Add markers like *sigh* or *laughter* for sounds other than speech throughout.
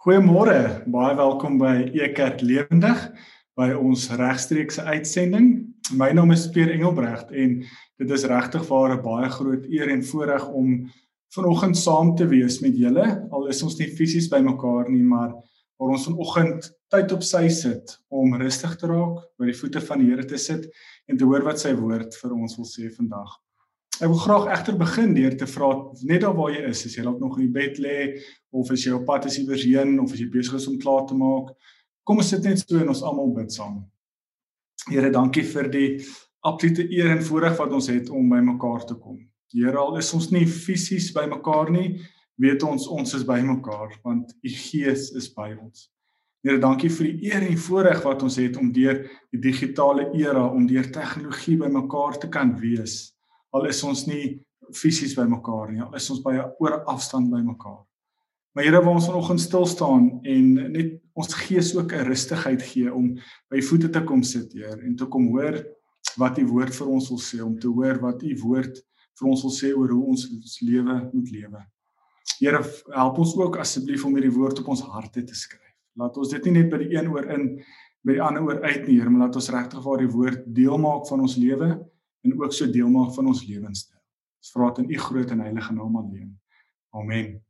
Goeiemôre, baie welkom by Ekerk Lewendig by ons regstreekse uitsending. My naam is Pierre Engelbregt en dit is regtig vir 'n baie groot eer en voorreg om vanoggend saam te wees met julle. Al is ons nie fisies bymekaar nie, maar waar ons vanoggend tyd op sy sit om rustig te raak, by die voete van die Here te sit en te hoor wat sy woord vir ons wil sê vandag. Ek wil graag egter begin deur te vra net daar waar jy is, as jy dalk nog in die bed lê of as jy op pad is iewers heen of as jy besig is om klaar te maak, kom ons sit net so en ons almal bid saam. Here, dankie vir die absolute eer en voorreg wat ons het om by mekaar te kom. Here, al is ons nie fisies by mekaar nie, weet ons ons is by mekaar want u Gees is by ons. Here, dankie vir die eer en voorreg wat ons het om deur die digitale era om deur tegnologie by mekaar te kan wees al is ons nie fisies by mekaar nie, al is ons by 'n oor afstand by mekaar. Maar Here, waar ons vanoggend stil staan en net ons gees ook 'n rustigheid gee om by u voete te kom sit, Heer, en te kom hoor wat u woord vir ons wil sê, om te hoor wat u woord vir ons wil sê oor hoe ons ons lewe moet lewe. Here, help ons ook asseblief om hierdie woord op ons harte te skryf. Laat ons dit nie net by die een oor in by die ander oor uit nie, Here, maar laat ons regtig waar die woord deel maak van ons lewe en ook so deel maak van ons lewenstyl. Ons vra dit in u groot en heilige naam alleen. Amen.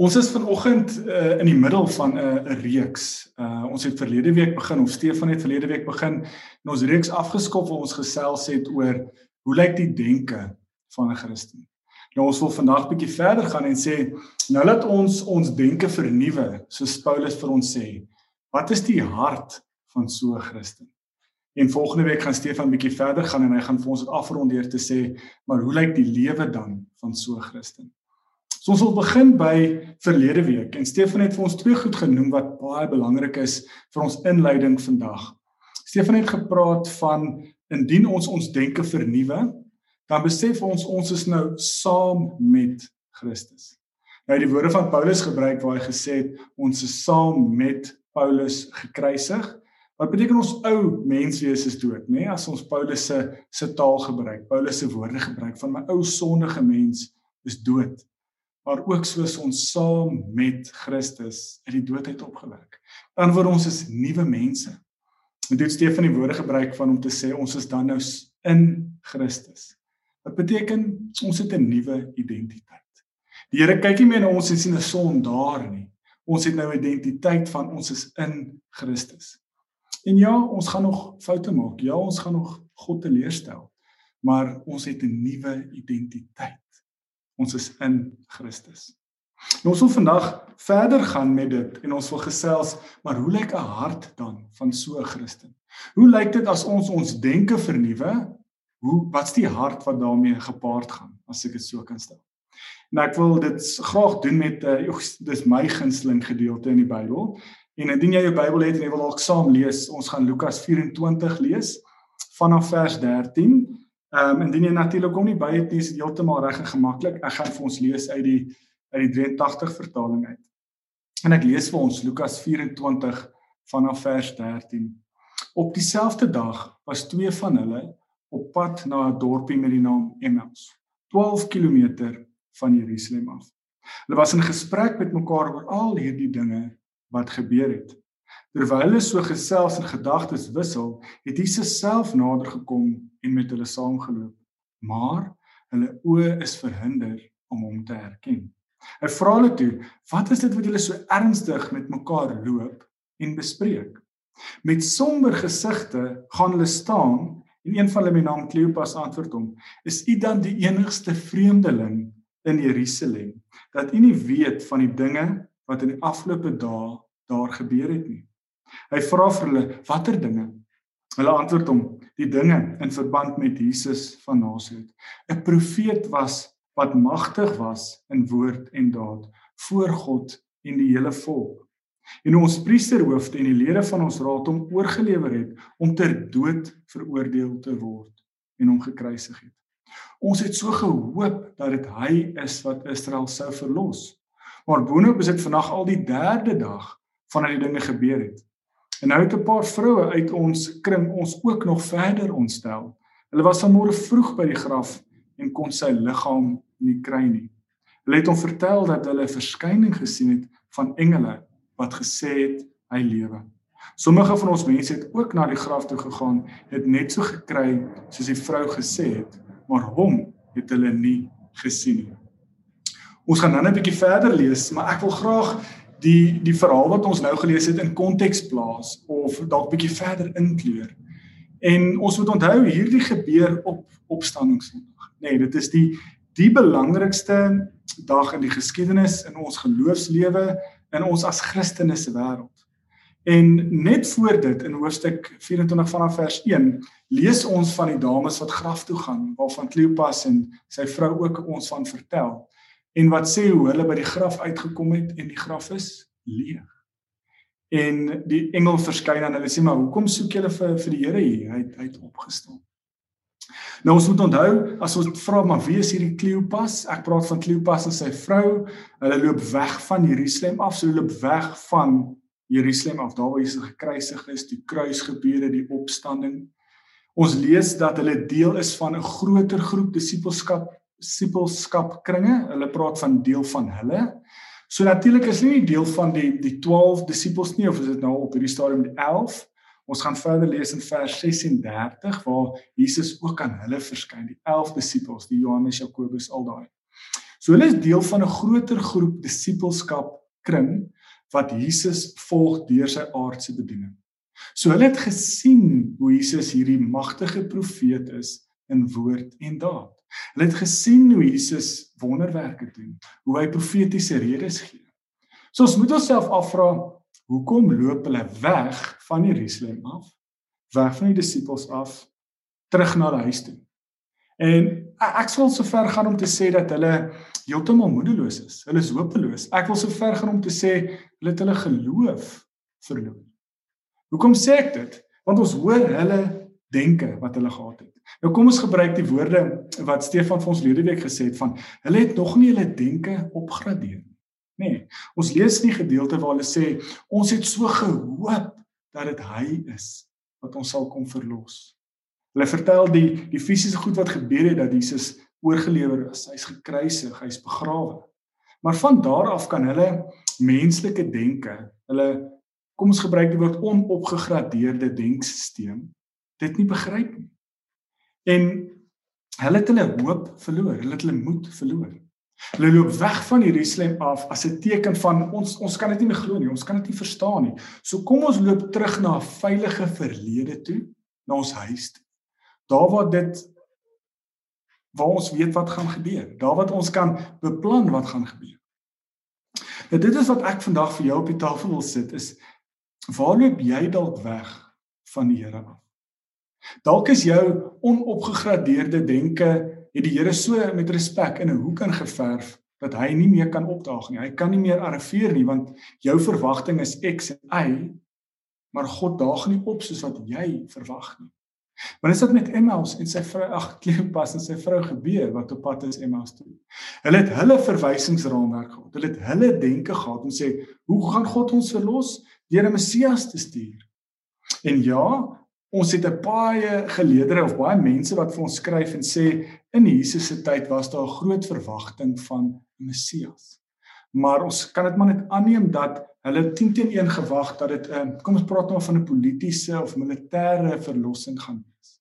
Ons is vanoggend uh, in die middel van 'n uh, reeks. Uh, ons het verlede week begin of Stefan het verlede week begin en ons reeks afgeskop waar ons gesels het oor hoe lyk die denke van 'n Christen. Nou ons wil vandag bietjie verder gaan en sê nou laat ons ons denke vernuwe soos Paulus vir ons sê. Wat is die hart van so 'n Christen? En volgende week gaan Stefan bietjie verder gaan en hy gaan vir ons dit afrond deur te sê, maar hoe lyk die lewe dan van so 'n Christen? So ons wil begin by verlede week en Stefan het vir ons twee goed genoem wat baie belangrik is vir ons inleiding vandag. Stefan het gepraat van indien ons ons denke vernuwe, dan besef ons ons is nou saam met Christus. Nou die woorde van Paulus gebruik waar hy gesê het ons is saam met Paulus gekruisig Wat beteken ons ou menswees is dood, nê? Nee? As ons Paulus se se taal gebruik, Paulus se woorde gebruik van my ou sondige mens is dood. Maar ook soos ons saam met Christus uit die dood uit opgewek. Dan word ons is nuwe mense. En dit Stefan die woorde gebruik van om te sê ons is dan nou in Christus. Wat beteken ons het 'n nuwe identiteit. Die Here kyk nie meer na ons en sien 'n sondaar nie. Ons het nou 'n identiteit van ons is in Christus. En ja, ons gaan nog foute maak. Ja, ons gaan nog God teleurstel. Maar ons het 'n nuwe identiteit. Ons is in Christus. Nou ons wil vandag verder gaan met dit en ons wil gesels, maar hoe lyk 'n hart dan van so 'n Christen? Hoe lyk dit as ons ons denke vernuwe? Hoe wat's die hart wat daarmee gepaard gaan, as ek dit so kan stel? Nou ek wil dit graag doen met uh, dis my gunsteling gedeelte in die Bybel En indien jy jou Bybel het en jy wil dalk saam lees, ons gaan Lukas 24 lees vanaf vers 13. Ehm um, indien jy natuurlik hom nie by het nie, is dit heeltemal reg en gemaklik. Ek gaan vir ons lees uit die uit die 83 vertaling uit. En ek lees vir ons Lukas 24 vanaf vers 13. Op dieselfde dag was twee van hulle op pad na 'n dorpie met die naam Emmaus, 12 km van Jerusalem af. Hulle was in gesprek met mekaar oor al hierdie dinge wat gebeur het. Terwyl hulle so gesels en gedagtes wissel, het Jesus self nader gekom en met hulle saamgeloop. Maar hulle oë is verhinder om hom te herken. Hy vra hulle toe: "Wat is dit wat julle so ernstig met mekaar loop en bespreek?" Met somber gesigte gaan hulle staan en een van hulle met naam Kleopas antwoord hom: "Is u dan die enigste vreemdeling in Jerusalem dat u nie weet van die dinge wat in die afgelope dae daar gebeur het nie. Hy vra vir hulle watter dinge. Hulle antwoord hom die dinge in verband met Jesus van Nasaret. 'n Profeet was wat magtig was in woord en daad voor God en die hele volk. En ons priesterhoofde en die lede van ons raad hom oorgelewer het om ter dood veroordeel te word en hom gekruisig het. Ons het so gehoop dat dit hy is wat Israel sou verlos. Maar boonop is dit vandag al die derde dag vandat die dinge gebeur het. En nou het 'n paar vroue uit ons kring ons ook nog verder ontstel. Hulle was vanmôre vroeg by die graf en kon sy liggaam nie kry nie. Hulle het hom vertel dat hulle 'n verskyning gesien het van engele wat gesê het hy lewe. Sommige van ons mense het ook na die graf toe gegaan, het net so gekry soos die vrou gesê het, maar hom het hulle nie gesien nie. Ons gaan nou 'n bietjie verder lees, maar ek wil graag die die verhaal wat ons nou gelees het in konteks plaas of dalk bietjie verder inkleur. En ons moet onthou hierdie gebeur op opstanningssondag. Nee, dit is die die belangrikste dag in die geskiedenis in ons geloofslewe in ons as Christene se wêreld. En net voor dit in hoofstuk 24 vanaf vers 1 lees ons van die dames wat graf toe gaan waarvan Kleopas en sy vrou ook ons van vertel en wat sê hoe hulle by die graf uitgekom het en die graf is leeg. En die engel verskyn aan hulle sê maar hoekom soek julle vir vir die Here hier? Hy hy het opgestaan. Nou ons moet onthou as ons vra maar wie is hierdie Kleopas? Ek praat van Kleopas en sy vrou. Hulle loop weg van Jerusalem af. So hulle loop weg van Jerusalem af daar waar Jesus gekruisig is, die kruisgebeure, die opstanding. Ons lees dat hulle deel is van 'n groter groep disippelskap disipelskap kringe. Hulle praat van deel van hulle. So natuurlik is nie deel van die die 12 disippels nie of is dit nou op hierdie stadium die 11? Ons gaan verder lees in vers 36 waar Jesus ook aan hulle verskyn, die 11 disippels, die Johannes, Jakobus, al daai. So hulle is deel van 'n groter groep disipelskap kring wat Jesus volg deur sy aardse bediening. So hulle het gesien hoe Jesus hierdie magtige profeet is in woord en daad. Hulle het gesien hoe Jesus wonderwerke doen, hoe hy profetiese redes gee. So ons moet onsself afvra, hoekom loop hulle weg van Jerusalem af? Weg van die disippels af terug na die huis toe. En ek sal sover gaan om te sê dat hulle heeltemal moedeloos is. Hulle is hopeloos. Ek wil sover gaan om te sê hulle het hulle geloof verloor. Hoekom sê ek dit? Want ons hoor hulle denke wat hulle gehad het. Nou kom ons gebruik die woorde wat Stefan vir ons lede week gesê het van hulle het nog nie hulle denke opgradeer nie. Nee, ons lees nie gedeelte waar hulle sê ons het so gehoop dat dit hy is wat ons sal kom verlos. Hulle vertel die die fisiese goed wat gebeur het dat Jesus oorgelewer is, hy's gekruisig, hy's begrawe. Maar van daar af kan hulle menslike denke, hulle kom ons gebruik die woord onopgegradeerde denkstelsel dit nie begryp nie. En hulle het hulle hoop verloor, hulle het hulle moed verloor. Hulle loop weg van Jerusalem af as 'n teken van ons ons kan dit nie meer glo nie, ons kan dit nie verstaan nie. So kom ons loop terug na 'n veilige verlede toe, na ons huis toe. Daar waar dit waar ons weet wat gaan gebeur, daar wat ons kan beplan wat gaan gebeur. Nou dit is wat ek vandag vir jou op die tafel wil sit is waar loop jy dalk weg van die Here af? Dalk is jou onopgegradeerde denke het die Here so met respek in 'n hoek ingeverf dat hy nie meer kan opdaag nie. Hy kan nie meer arriveer nie want jou verwagting is X en Y, maar God daag nie op soos wat jy verwag nie. Wanneer is dit met Emmaus en sy vrou ag Kleopas en sy vrou gebeur wat op pad is Emmaus toe? Hulle het hulle verwysingsraamwerk gehad. Hulle het hulle denke gehad en sê, "Hoe gaan God ons verlos deur 'n Messias te stuur?" En ja, Ons het 'n baie geleerdere of baie mense wat vir ons skryf en sê in Jesus se tyd was daar 'n groot verwagting van Messias. Maar ons kan dit maar net aanneem dat hulle 10 teen 1 gewag dat dit 'n ehm, kom ons praat nou van 'n politieke of militêre verlossing gaan wees.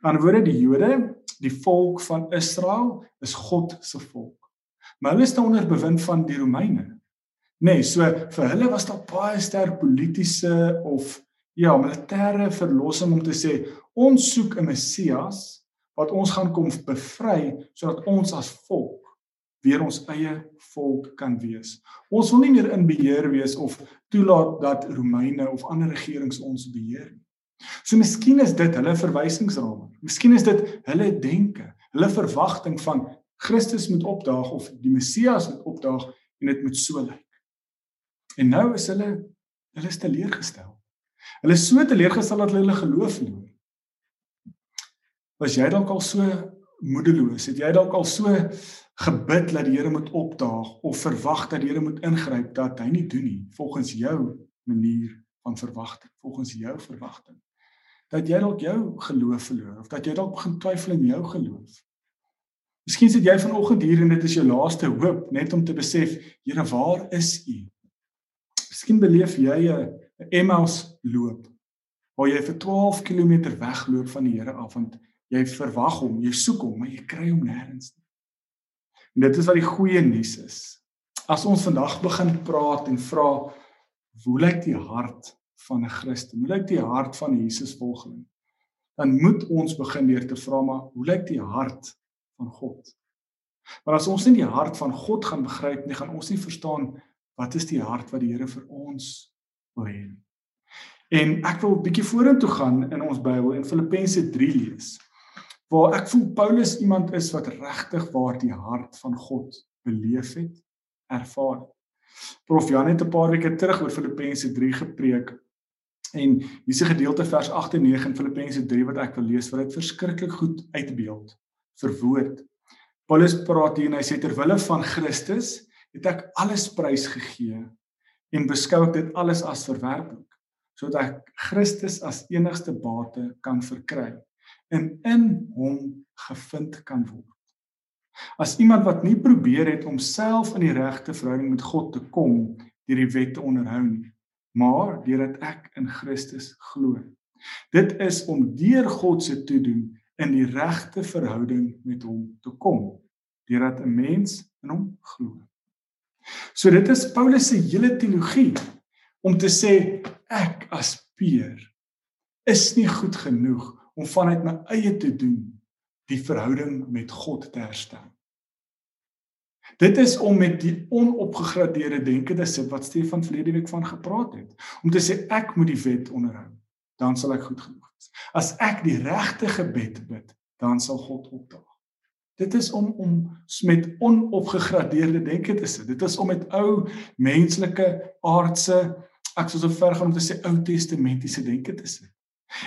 Aan woorde die Jode, die volk van Israel is God se volk. Maar hulle is onder bewind van die Romeine. Nee, so vir hulle was daar baie sterk politieke of ja, militêre verlossing om te sê ons soek 'n Messias wat ons gaan kom bevry sodat ons as volk weer ons eie volk kan wees. Ons wil nie meer in beheer wees of toelaat dat Romeine of ander regerings ons beheer nie. So miskien is dit hulle verwysingsraam. Miskien is dit hulle denke, hulle verwagting van Christus moet opdaag of die Messias moet opdaag en dit moet so lyk. En nou is hulle hulle is teleurgestel. Hulle is so teleurgestel dat hulle hulle geloof verloor. Was jy dalk al so moedeloos? Het jy dalk al so gebid dat die Here moet opdaag of verwag dat die Here moet ingryp dat hy nie doen nie volgens jou manier van verwagting, volgens jou verwagting? Dat jy dalk jou geloof verloor of dat jy dalk begin twyfel in jou geloof? Miskien sit jy vanoggend hier en dit is jou laaste hoop net om te besef, Here, waar is U? Miskien beleef jy 'n Emmaus loop waar jy vir 12 km wegloop van die Here af want jy verwag hom, jy soek hom, maar jy kry hom nêrens nie. En dit is wat die goeie nuus is. As ons vandag begin praat en vra hoe lyk die hart van 'n Christen? Hoe lyk die hart van 'n Jesusvolgeling? Dan moet ons begin deur te vra maar hoe lyk die hart van God? Maar as ons nie die hart van God gaan begryp nie, gaan ons nie verstaan wat is die hart wat die Here vir ons wil hê. En ek wil 'n bietjie vorentoe gaan in ons Bybel in Filippense 3 lees. Waar ek voel Paulus iemand is wat regtig waar die hart van God beleef het, ervaar. Prof Jan het 'n paar weke terug oor Filippense 3 gepreek. En hier's 'n gedeelte vers 8 en 9 in Filippense 3 wat ek wil lees wat dit verskriklik goed uitbeeld, verwoord. Paulus praat hier en hy sê ter wille van Christus het ek alles prys gegee en beskou dit alles as verwerplik sodat ek Christus as enigste bate kan verkry en in hom gevind kan word. As iemand wat nie probeer het om self in die regte verhouding met God te kom deur die wet te onderhou nie, maar deurdat ek in Christus glo. Dit is om deur God se toedoen in die regte verhouding met hom te kom deurdat 'n mens in hom glo. So dit is Paulus se hele teologie om te sê ek as Peer is nie goed genoeg om vanuit my eie te doen die verhouding met God te herstel. Dit is om met die onopgegradeerde denke te sit wat Stefan verlede week van gepraat het, om te sê ek moet die wet onderhou, dan sal ek goed genoeg wees. As ek die regte gebed bid, dan sal God opdaag. Dit is om om met onopgegradeerde denke te sit. Dit is om met ou menslike aardse ek sou so ver gaan om te sê Ou Testamentiese denke te sit.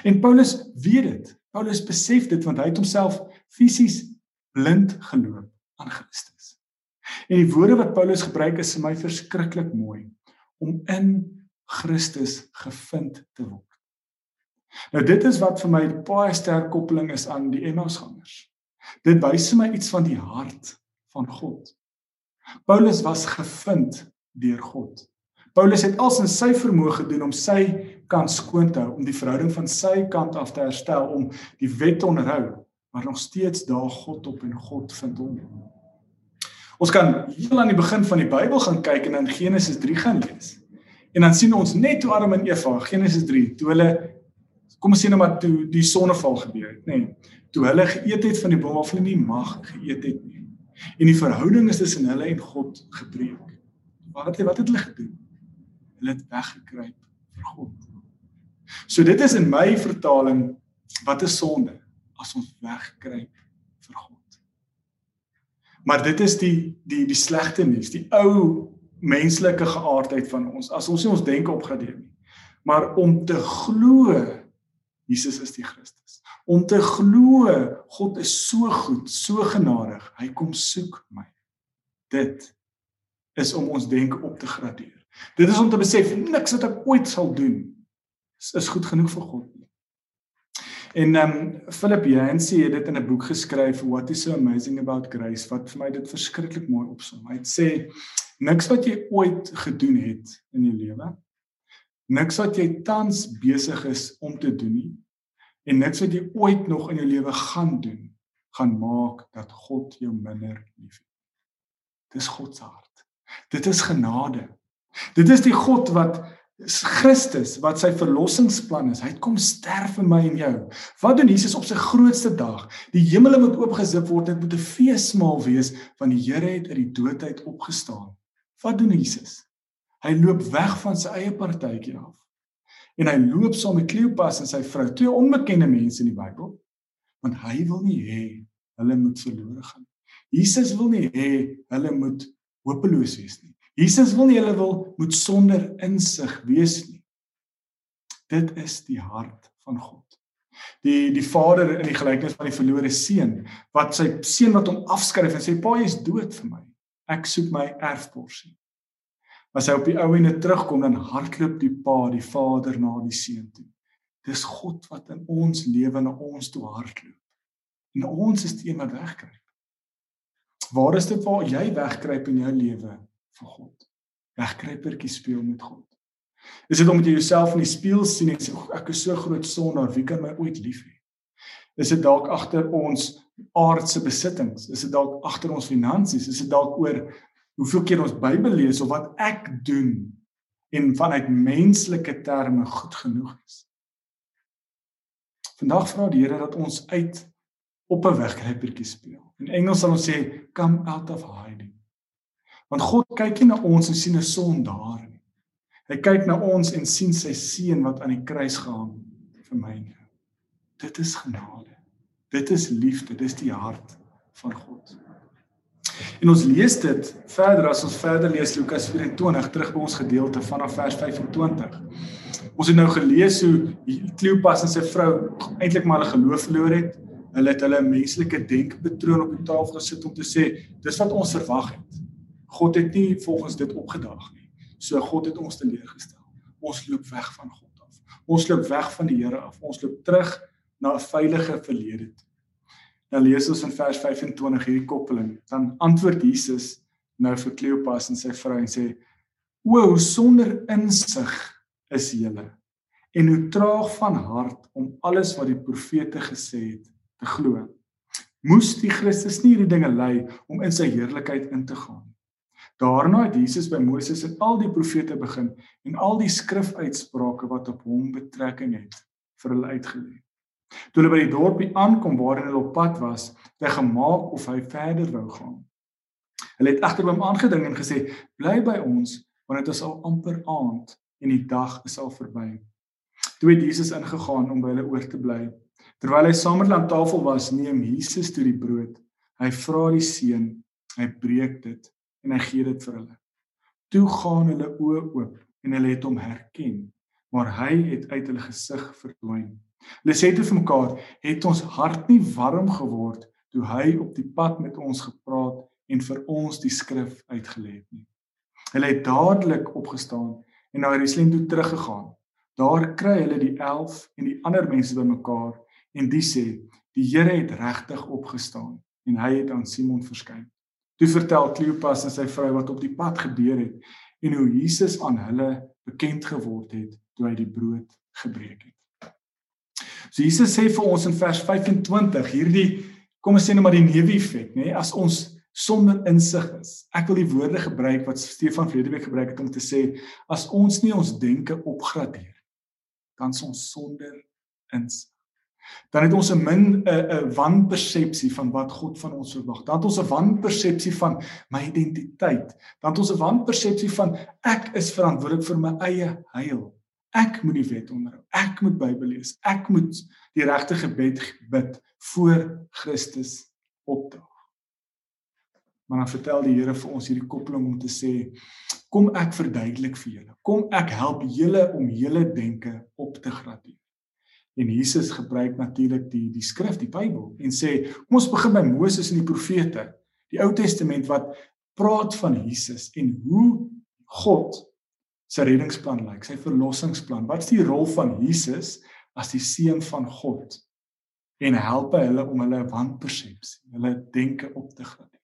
En Paulus weet dit. Paulus besef dit want hy het homself fisies blind geloop aan Christus. En die woorde wat Paulus gebruik is vir my verskriklik mooi om in Christus gevind te word. Nou dit is wat vir my baie sterk koppeling is aan die Emmausgangers. Dit wys vir my iets van die hart van God. Paulus was gevind deur God. Paulus het als in sy vermoë gedoen om sy kant skoon te hou, om die verhouding van sy kant af te herstel, om die wet te onderhou, maar nog steeds daar God op en God vind hom. Ons kan heel aan die begin van die Bybel gaan kyk en in Genesis 3 gaan lees. En dan sien ons net hoe Adam en Eva, Genesis 3, toe hulle kom ons sê nou maar toe die sonneval gebeur het, nê. Toe hulle geëet het van die boom waarvan hulle nie mag geëet het nie. En die verhouding is tussen hulle en God gebreek. Wat het wat het hulle gedoen? hulle het weggekruip vir God. So dit is in my vertaling wat 'n sonde as ons wegkruip vir God. Maar dit is die die die slegte nuus, die ou menslike geaardheid van ons. As ons nie ons denke opgradeer nie, maar om te glo Jesus is die Christus. Om te glo God is so goed, so genadig. Hy kom soek my. Dit is om ons denke op te gradeer. Dit is om te besef niks wat ek ooit sal doen is, is goed genoeg vir God. En ehm um, Philip Yancey het dit in 'n boek geskryf What is so amazing about grace wat vir my dit verskriklik mooi opsom. Hy het sê niks wat jy ooit gedoen het in jou lewe niks wat jy tans besig is om te doen nie en niks wat jy ooit nog in jou lewe gaan doen gaan maak dat God jou minder liefhet. Dis God se hart. Dit is genade. Dit is die God wat Christus wat sy verlossingsplan is. Hy het kom sterf vir my en jou. Wat doen Jesus op sy grootste dag? Die hemele moet oopgesip word. Dit moet 'n feesmaal wees want die Here het uit die dood uit opgestaan. Wat doen Jesus? Hy loop weg van sy eie partytjie af. En hy loop saam met Kleopas en sy vrou, twee onbekende mense in die Bybel, want hy wil nie hê hulle moet verlore gaan. Jesus wil nie hê hulle moet hopeloos wees nie. Jesus wil nie hulle wil moet sonder insig wees nie. Dit is die hart van God. Die die vader in die gelykenis van die verlore seun wat sy seun wat hom afskryf en sê pa jy is dood vir my. Ek soek my erfporsie. As hy op die ou ene terugkom dan hardloop die pa die vader na die seun toe. Dis God wat in ons lewe na ons toe hardloop. En ons is die een wat wegkruip. Waar is dit waar jy wegkruip in jou lewe? vir God. Wegkruipertjie speel met God. Is dit omdat jy jouself in die spieël sien en sê ek is so groot sondaar, wie kan my ooit lief hê? Is dit dalk agter ons aardse besittings? Is dit dalk agter ons finansies? Is dit dalk oor hoeveel keer ons Bybel lees of wat ek doen en vanuit menslike terme goed genoeg is? Vandag vra die Here dat ons uit op 'n wegkruipertjie speel. In Engels sal ons sê come out of hiding. Want God kyk nie na ons en sien 'n sondaar nie. Hy kyk na ons en sien sy seun wat aan die kruis gehang vir my en jou. Dit is genade. Dit is liefde, dis die hart van God. En ons lees dit verder as ons verder lees Lukas 24 terug by ons gedeelte vanaf vers 25. Ons het nou gelees hoe Kleopas en sy vrou eintlik maar hulle geloof verloor het. Hulle het hulle menslike denkpatroon op die tafel gesit om te sê dis wat ons verwag het. God het nie volgens dit opgedaag nie. So God het ons teleurgestel. Ons loop weg van God af. Ons loop weg van die Here af. Ons loop terug na 'n veilige verlede toe. Nou lees ons in vers 25 hierdie koppeling. Dan antwoord Jesus nou vir Kleopas en sy vrou en sê: "O, hoe sonder insig is julle en hoe traag van hart om alles wat die profete gesê het te glo. Moes die Christus nie hierdie dinge ly om in sy heerlikheid in te gaan?" Daarna het Jesus by Moses en al die profete begin en al die skrifuitsprake wat op hom betrekking het vir hulle uitgelê. Toe hulle by die dorpie aankom waarin hulle op pad was, het hy gemaak of hy verder wou gaan. Hulle het agter hom aangedring en gesê: "Bly by ons, want dit is al amper aand en die dag is al verby." Toe het Jesus ingegaan om by hulle oor te bly. Terwyl hy saam met hulle aan tafel was, neem Jesus toe die brood. Hy vra die seun, hy breek dit en hy gee dit vir hulle. Toe gaan hulle oë oop en hulle het hom herken, maar hy het uit hulle gesig verdwyn. Hulle sê te vir mekaar, het ons hart nie warm geword toe hy op die pad met ons gepraat en vir ons die skrif uitgelê het nie. Hulle het dadelik opgestaan en na Jerusalem toe teruggegaan. Daar kry hulle die 11 en die ander mense bymekaar en die sê die Here het regtig opgestaan en hy het aan Simon verskyn. Toe vertel Kleopas en sy vrou wat op die pad gebeur het en hoe Jesus aan hulle bekend geword het toe hy die brood gebreek het. So Jesus sê vir ons in vers 25 hierdie kom ons sê nou maar die neeweffek, nê, nee, as ons sonder insig is. Ek wil die woorde gebruik wat Stefan Vredewyk gebruik het om te sê as ons nie ons denke opgradeer dan is ons sonder insig. Dan het ons 'n min 'n 'n wanpersepsie van wat God van ons verwag. Dan het ons 'n wanpersepsie van my identiteit. Dan het ons 'n wanpersepsie van ek is verantwoordelik vir my eie heil. Ek moet die wet onderhou. Ek moet Bybel lees. Ek moet die regte gebed bid voor Christus opdaag. Maar dan vertel die Here vir ons hierdie koppeling om te sê kom ek verduidelik vir julle. Kom ek help julle om julle denke op te gradeer. En Jesus gebruik natuurlik die die skrif, die Bybel en sê kom ons begin by Moses en die profete, die Ou Testament wat praat van Jesus en hoe God sy reddingsplan lyk, sy verlossingsplan. Wat is die rol van Jesus as die seun van God? En help hulle om hulle wanpersepsie, hulle denke op te gradeer.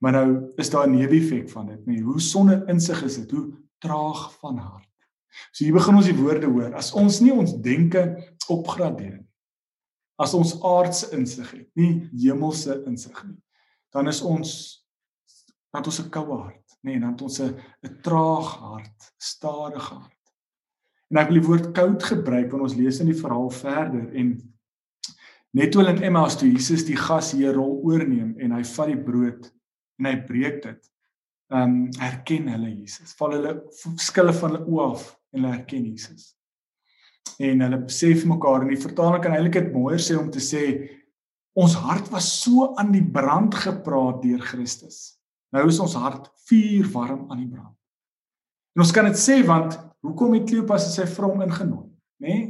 Maar nou is daar 'n neeweffek van dit, nee, hoe sonder insig is dit, hoe traag van hart. So hier begin ons die woorde hoor. As ons nie ons denke opgradeer nie, as ons aardse insig het, nie hemelse insig nie, dan is ons dat ons 'n koue hart nee, dan het ons 'n 'n traag hart, stadige hart. En ek wil die woord koud gebruik wanneer ons lees in die verhaal verder en net toe in Emmaus toe Jesus die gas hier rol oorneem en hy vat die brood en hy breek dit. Ehm um, herken hulle Jesus. Val hulle skille van hulle oë af en hulle herken Jesus. En hulle besef mekaar en die vertaling kan eintlik dit mooier sê om te sê ons hart was so aan die brand gepraat deur Christus. Nou is ons hart vuur warm aan die brand. En ons kan dit sê want hoekom het Kleopas sy vrou ingenooi, nê? Nee?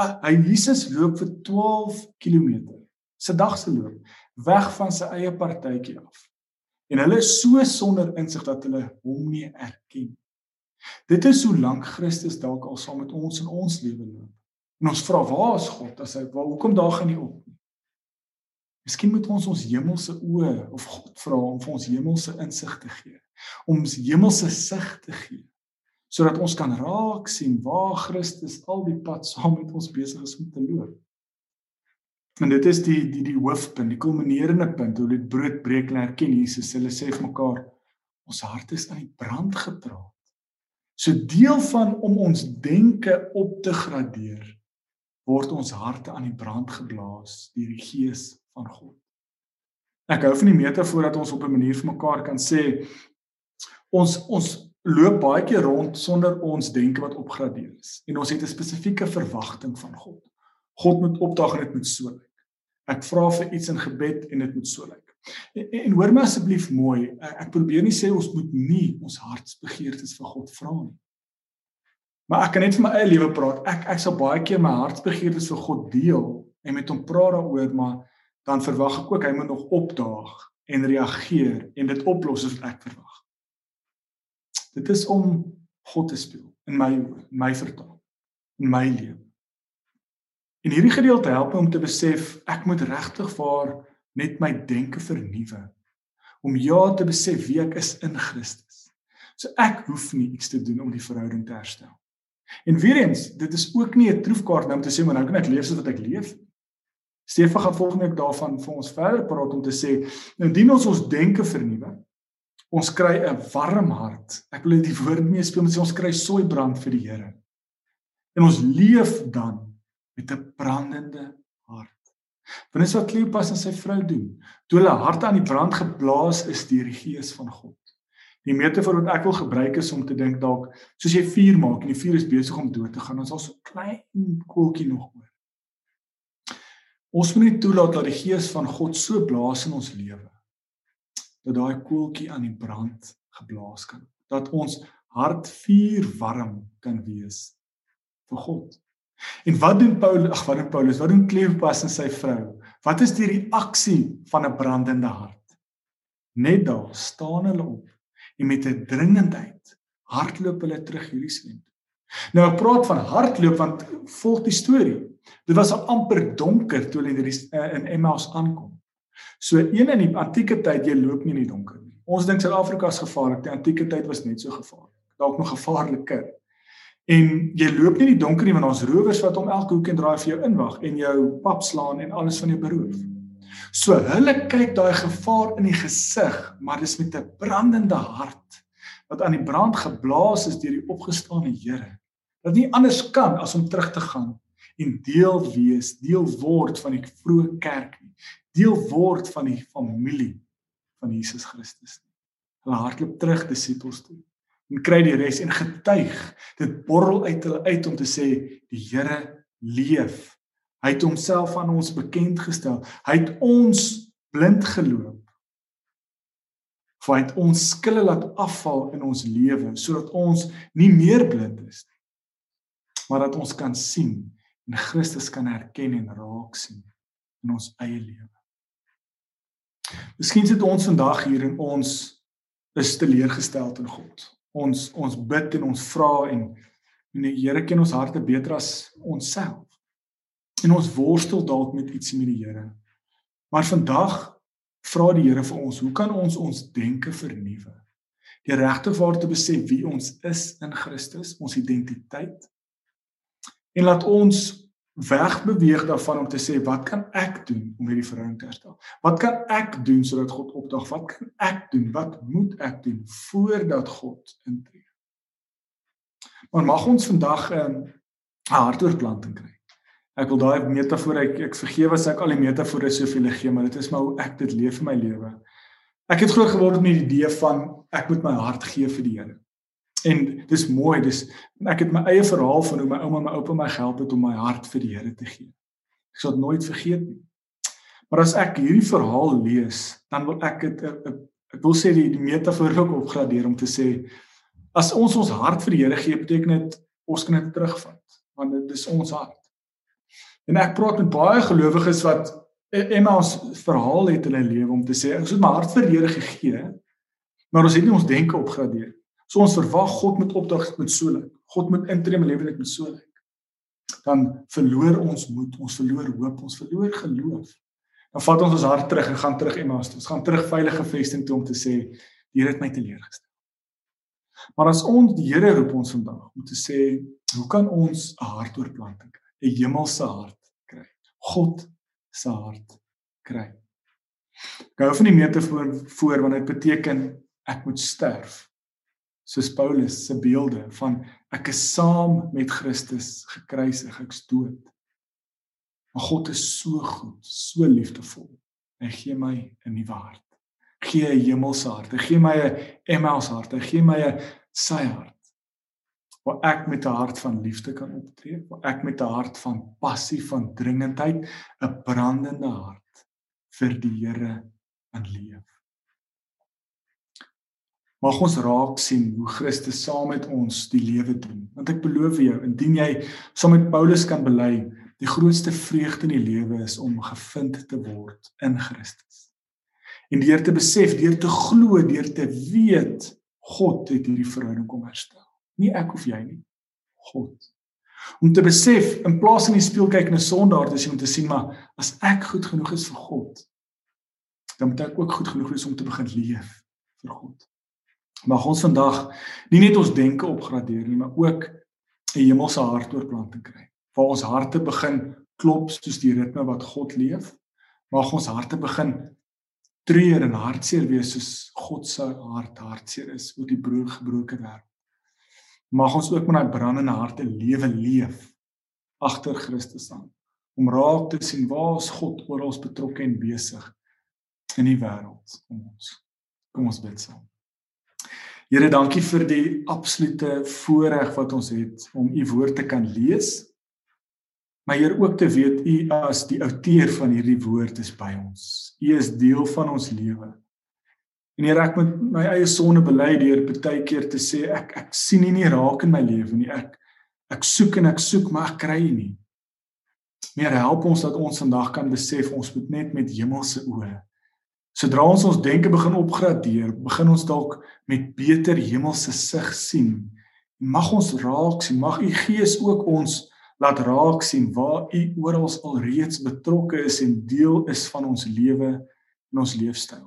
Hy Jesus loop vir 12 km. Se dag se loop weg van sy eie partytjie af. En hulle is so sonder insig dat hulle hom nie erken. Dit is hoe lank Christus dalk al saam met ons in ons lewe loop. En ons vra waar is God as hy waar hoekom daag hy nie op nie? Miskien moet ons ons hemelse oë of God vra om vir ons hemelse insig te gee, om ons hemelse sig te gee, sodat ons kan raak sien waar Christus al die pad saam met ons besig is om te loop. En dit is die die die hoofpunt, die kulminerende punt hoe dit broodbreek en erken Jesus. Hulle sê vir mekaar ons hart is aan die brand gepraat. So deel van om ons denke op te gradeer word ons harte aan die brand geblaas deur die gees van God. Ek hou van die metafoor dat ons op 'n manier vir mekaar kan sê ons ons loop baie keer rond sonder ons denke wat opgradeer is en ons het 'n spesifieke verwagting van God. God moet opdaag en dit moet so lyk. Ek vra vir iets in gebed en dit moet so lyk. En, en hoor my asseblief mooi, ek probeer nie sê ons moet nie ons hartsbegeertes vir God vra nie. Maar ek kan net vir my eie lewe praat. Ek ek sal baie keer my hartsbegeertes vir God deel en met hom praat daaroor, maar dan verwag ek ook hy moet nog opdaag en reageer en dit oplos wat ek verwag. Dit is om God te speel in my in my vertaal in my lewe. En hierdie gedeelte help my om te besef ek moet regtig vir net my denke vernuwe om ja te besef wie ek is in Christus. So ek hoef nie iets te doen om die verhouding te herstel. En weer eens, dit is ook nie 'n troefkaart nou om te sê maar nou kan ek leef soos wat ek leef. Stefan gaan volgende week daarvan vir ons verder praat om te sê, indien ons ons denke vernuwe, ons kry 'n warm hart. Ek wil dit die woord mee speel met sê ons kry sooi brand vir die Here. En ons leef dan met 'n brandende hart. Want dis wat Kleopas en sy vrou doen. Toe hulle harte aan die brand geblaas is deur die gees van God. Die metafoor wat ek wil gebruik is om te dink dalk soos jy vuur maak en die vuur is besig om dood te gaan, ons al so klein koeltjie nog oor. Ons moet nie toelaat dat die gees van God so blaas in ons lewe dat daai koeltjie aan die brand geblaas kan. Dat ons hart vuur warm kan wees vir God. En wat doen Paulus? Ag, wat doen Paulus? Wat doen Kleopas en sy vrou? Wat is die reaksie van 'n brandende hart? Net daar staan hulle op en met 'n dringendheid hardloop hulle terug Jerusalem. Nou ek praat van hardloop want volg die storie. Dit was amper donker toe hulle eh, in Emmaus aankom. So een in die antieke tyd jy loop nie in die donker nie. Ons dink Suid-Afrika is gevaarlik. Die antieke tyd was net so gevaarlik. Dalk nog gevaarliker. En jy loop nie in die donker nie want daar's rowers wat om elke hoek en draai vir jou inwag en jou pap slaan en alles van jou beroof. So hulle kyk daai gevaar in die gesig, maar dis met 'n brandende hart wat aan die brand geblaas is deur die opgestane Here. Dat nie anders kan as om terug te gaan en deel wees, deel word van die vroeë kerk nie. Deel word van die familie van Jesus Christus nie. Hulle hardloop terug disippels toe en kry die res en getuig. Dit borrel uit hulle uit om te sê die Here leef. Hy het homself aan ons bekend gestel. Hy het ons blind geloop. Hy het ons skille laat afval in ons lewe sodat ons nie meer blind is nie. Maar dat ons kan sien en *laughs* Christus kan herken en raak sien in ons eie lewe. Miskien sit ons vandag hier en ons is teleurgestel in God ons ons bid en ons vra en en die Here ken ons harte beter as onsself. En ons worstel dalk met ietsie met die Here. Maar vandag vra die Here vir ons, hoe kan ons ons denke vernuwe? Die regte waar te besef wie ons is in Christus, ons identiteit. En laat ons wegbeweeg daarvan om te sê wat kan ek doen om hierdie verhouding te herstel? Wat kan ek doen sodat God opdag? Wat kan ek doen? Wat moet ek doen voordat God intree? Maar mag ons vandag 'n um, hartoortplanting kry. Ek wil daai metafoor ek ek vergewe as ek al die metafore soveel gee, maar dit is maar hoe ek dit leef in my lewe. Ek het groot geword met die idee van ek moet my hart gee vir die Here. En dis mooi, dis ek het my eie verhaal van hoe my ouma en my oupa my gehelp het om my hart vir die Here te gee. Ek sal dit nooit vergeet nie. Maar as ek hierdie verhaal lees, dan wil ek dit ek wil sê die, die metafoor ook opgradeer om te sê as ons ons hart vir die Here gee, beteken dit ons kan dit terugvat, want dit is ons hart. En ek praat met baie gelowiges wat Emma ons verhaal het in hulle lewe om te sê ons het my hart vir die Here gegee, maar ons het nie ons denke opgradeer So ons verwag God moet opdag met so lyk. God moet intree in my lewe net met so lyk. Dan verloor ons moed, ons verloor hoop, ons verloor geloof. Dan vat ons ons hart terug en gaan terug Emmaus toe. Ons gaan terug veilige vesting toe om te sê die Here het my teleurgestel. Maar as ons die Here roep ons vandag om te sê, hoe kan ons 'n hartoortplanting kry? 'n Hemelse hart kry. God se hart kry. Ek hou van die metafoor voor want dit beteken ek moet sterf. Soos Paulus se beelde van ek is saam met Christus gekruisig, ek's dood. Maar God is so goed, so liefdevol. Hy gee my 'n nuwe hart. Gee 'n hemelse hart. Hy gee my 'n Emmaus hart. Hy gee my 'n sy hart. Waar ek met 'n hart van liefde kan optree, waar ek met 'n hart van passie, van dringendheid, 'n brandende hart vir die Here in leef. Mag ons raak sien hoe Christus saam met ons die lewe doen. Want ek beloof jou, indien jy saam met Paulus kan bely, Die grootste vreugde in die lewe is om gevind te word in Christus. En deur te besef, deur te glo, deur te weet God het hierdie verhouding kom herstel. Nie ek of jy nie, God. Om te besef in plaas van die spieël kyk na sondaar te sien om te sien maar as ek goed genoeg is vir God, dan moet ek ook goed genoeg wees om te begin leef vir God. Mag ons vandag nie net ons denke opgradeer nie, maar ook 'n hemelse hartoorplanting kry waar ons harte begin klop soos die ritme wat God leef. Mag ons harte begin treur en hartseer wees soos God se hart hartseer is oor die broer gebroke wêreld. Mag ons ook met daai brandende harte lewe leef agter Christus aan om raak te sien waar is God oral betrokke en besig in die wêreld om ons. Kom ons bid saam. Here, dankie vir die absolute voorreg wat ons het om u woord te kan lees maar hier ook te weet u as die outeur van hierdie woord is by ons. U is deel van ons lewe. En Here ek moet my eie sonde bely deur baie keer te sê ek ek sien nie, nie raak in my lewe nie. Ek ek soek en ek soek maar ek kry nie. Meer help ons dat ons vandag kan besef ons moet net met hemelse oë. Sodra ons ons denke begin opgradeer, begin ons dalk met beter hemelse sig sien. Mag ons raak sien, mag u Gees ook ons laat raak sien waar u oral alreeds betrokke is en deel is van ons lewe en ons leefstyl.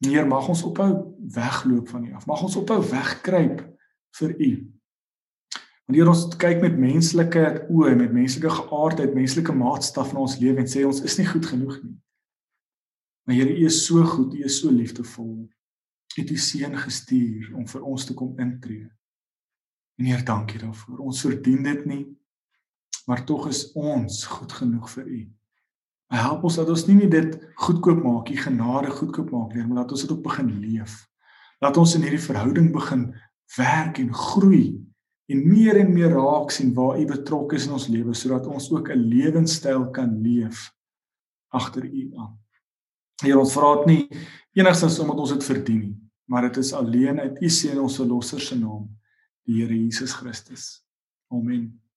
Heer, mag ons ophou wegloop van u af. Mag ons ophou wegkruip vir u. Wanneer ons kyk met menslike oë, met menslike geaardheid, menslike maatstaf na ons lewe en sê ons is nie goed genoeg nie. Maar Here, u is so goed, u is so liefdevol. U het u seun gestuur om vir ons te kom intree. En Heer, dankie daarvoor. Ons verdien dit nie, maar tog is ons goed genoeg vir U. Help ons dat ons nie net dit goedkoop maak, U genade goedkoop maak nie, maar laat ons dit ook begin leef. Laat ons in hierdie verhouding begin werk en groei en meer en meer raak sien waar U betrokke is in ons lewe sodat ons ook 'n lewenstyl kan leef agter U aan. Heer, ons vra dit nie enigstens omdat ons dit verdien nie, maar dit is alleen uit U seun ons verlosser se naam die Here Jesus Christus. Amen.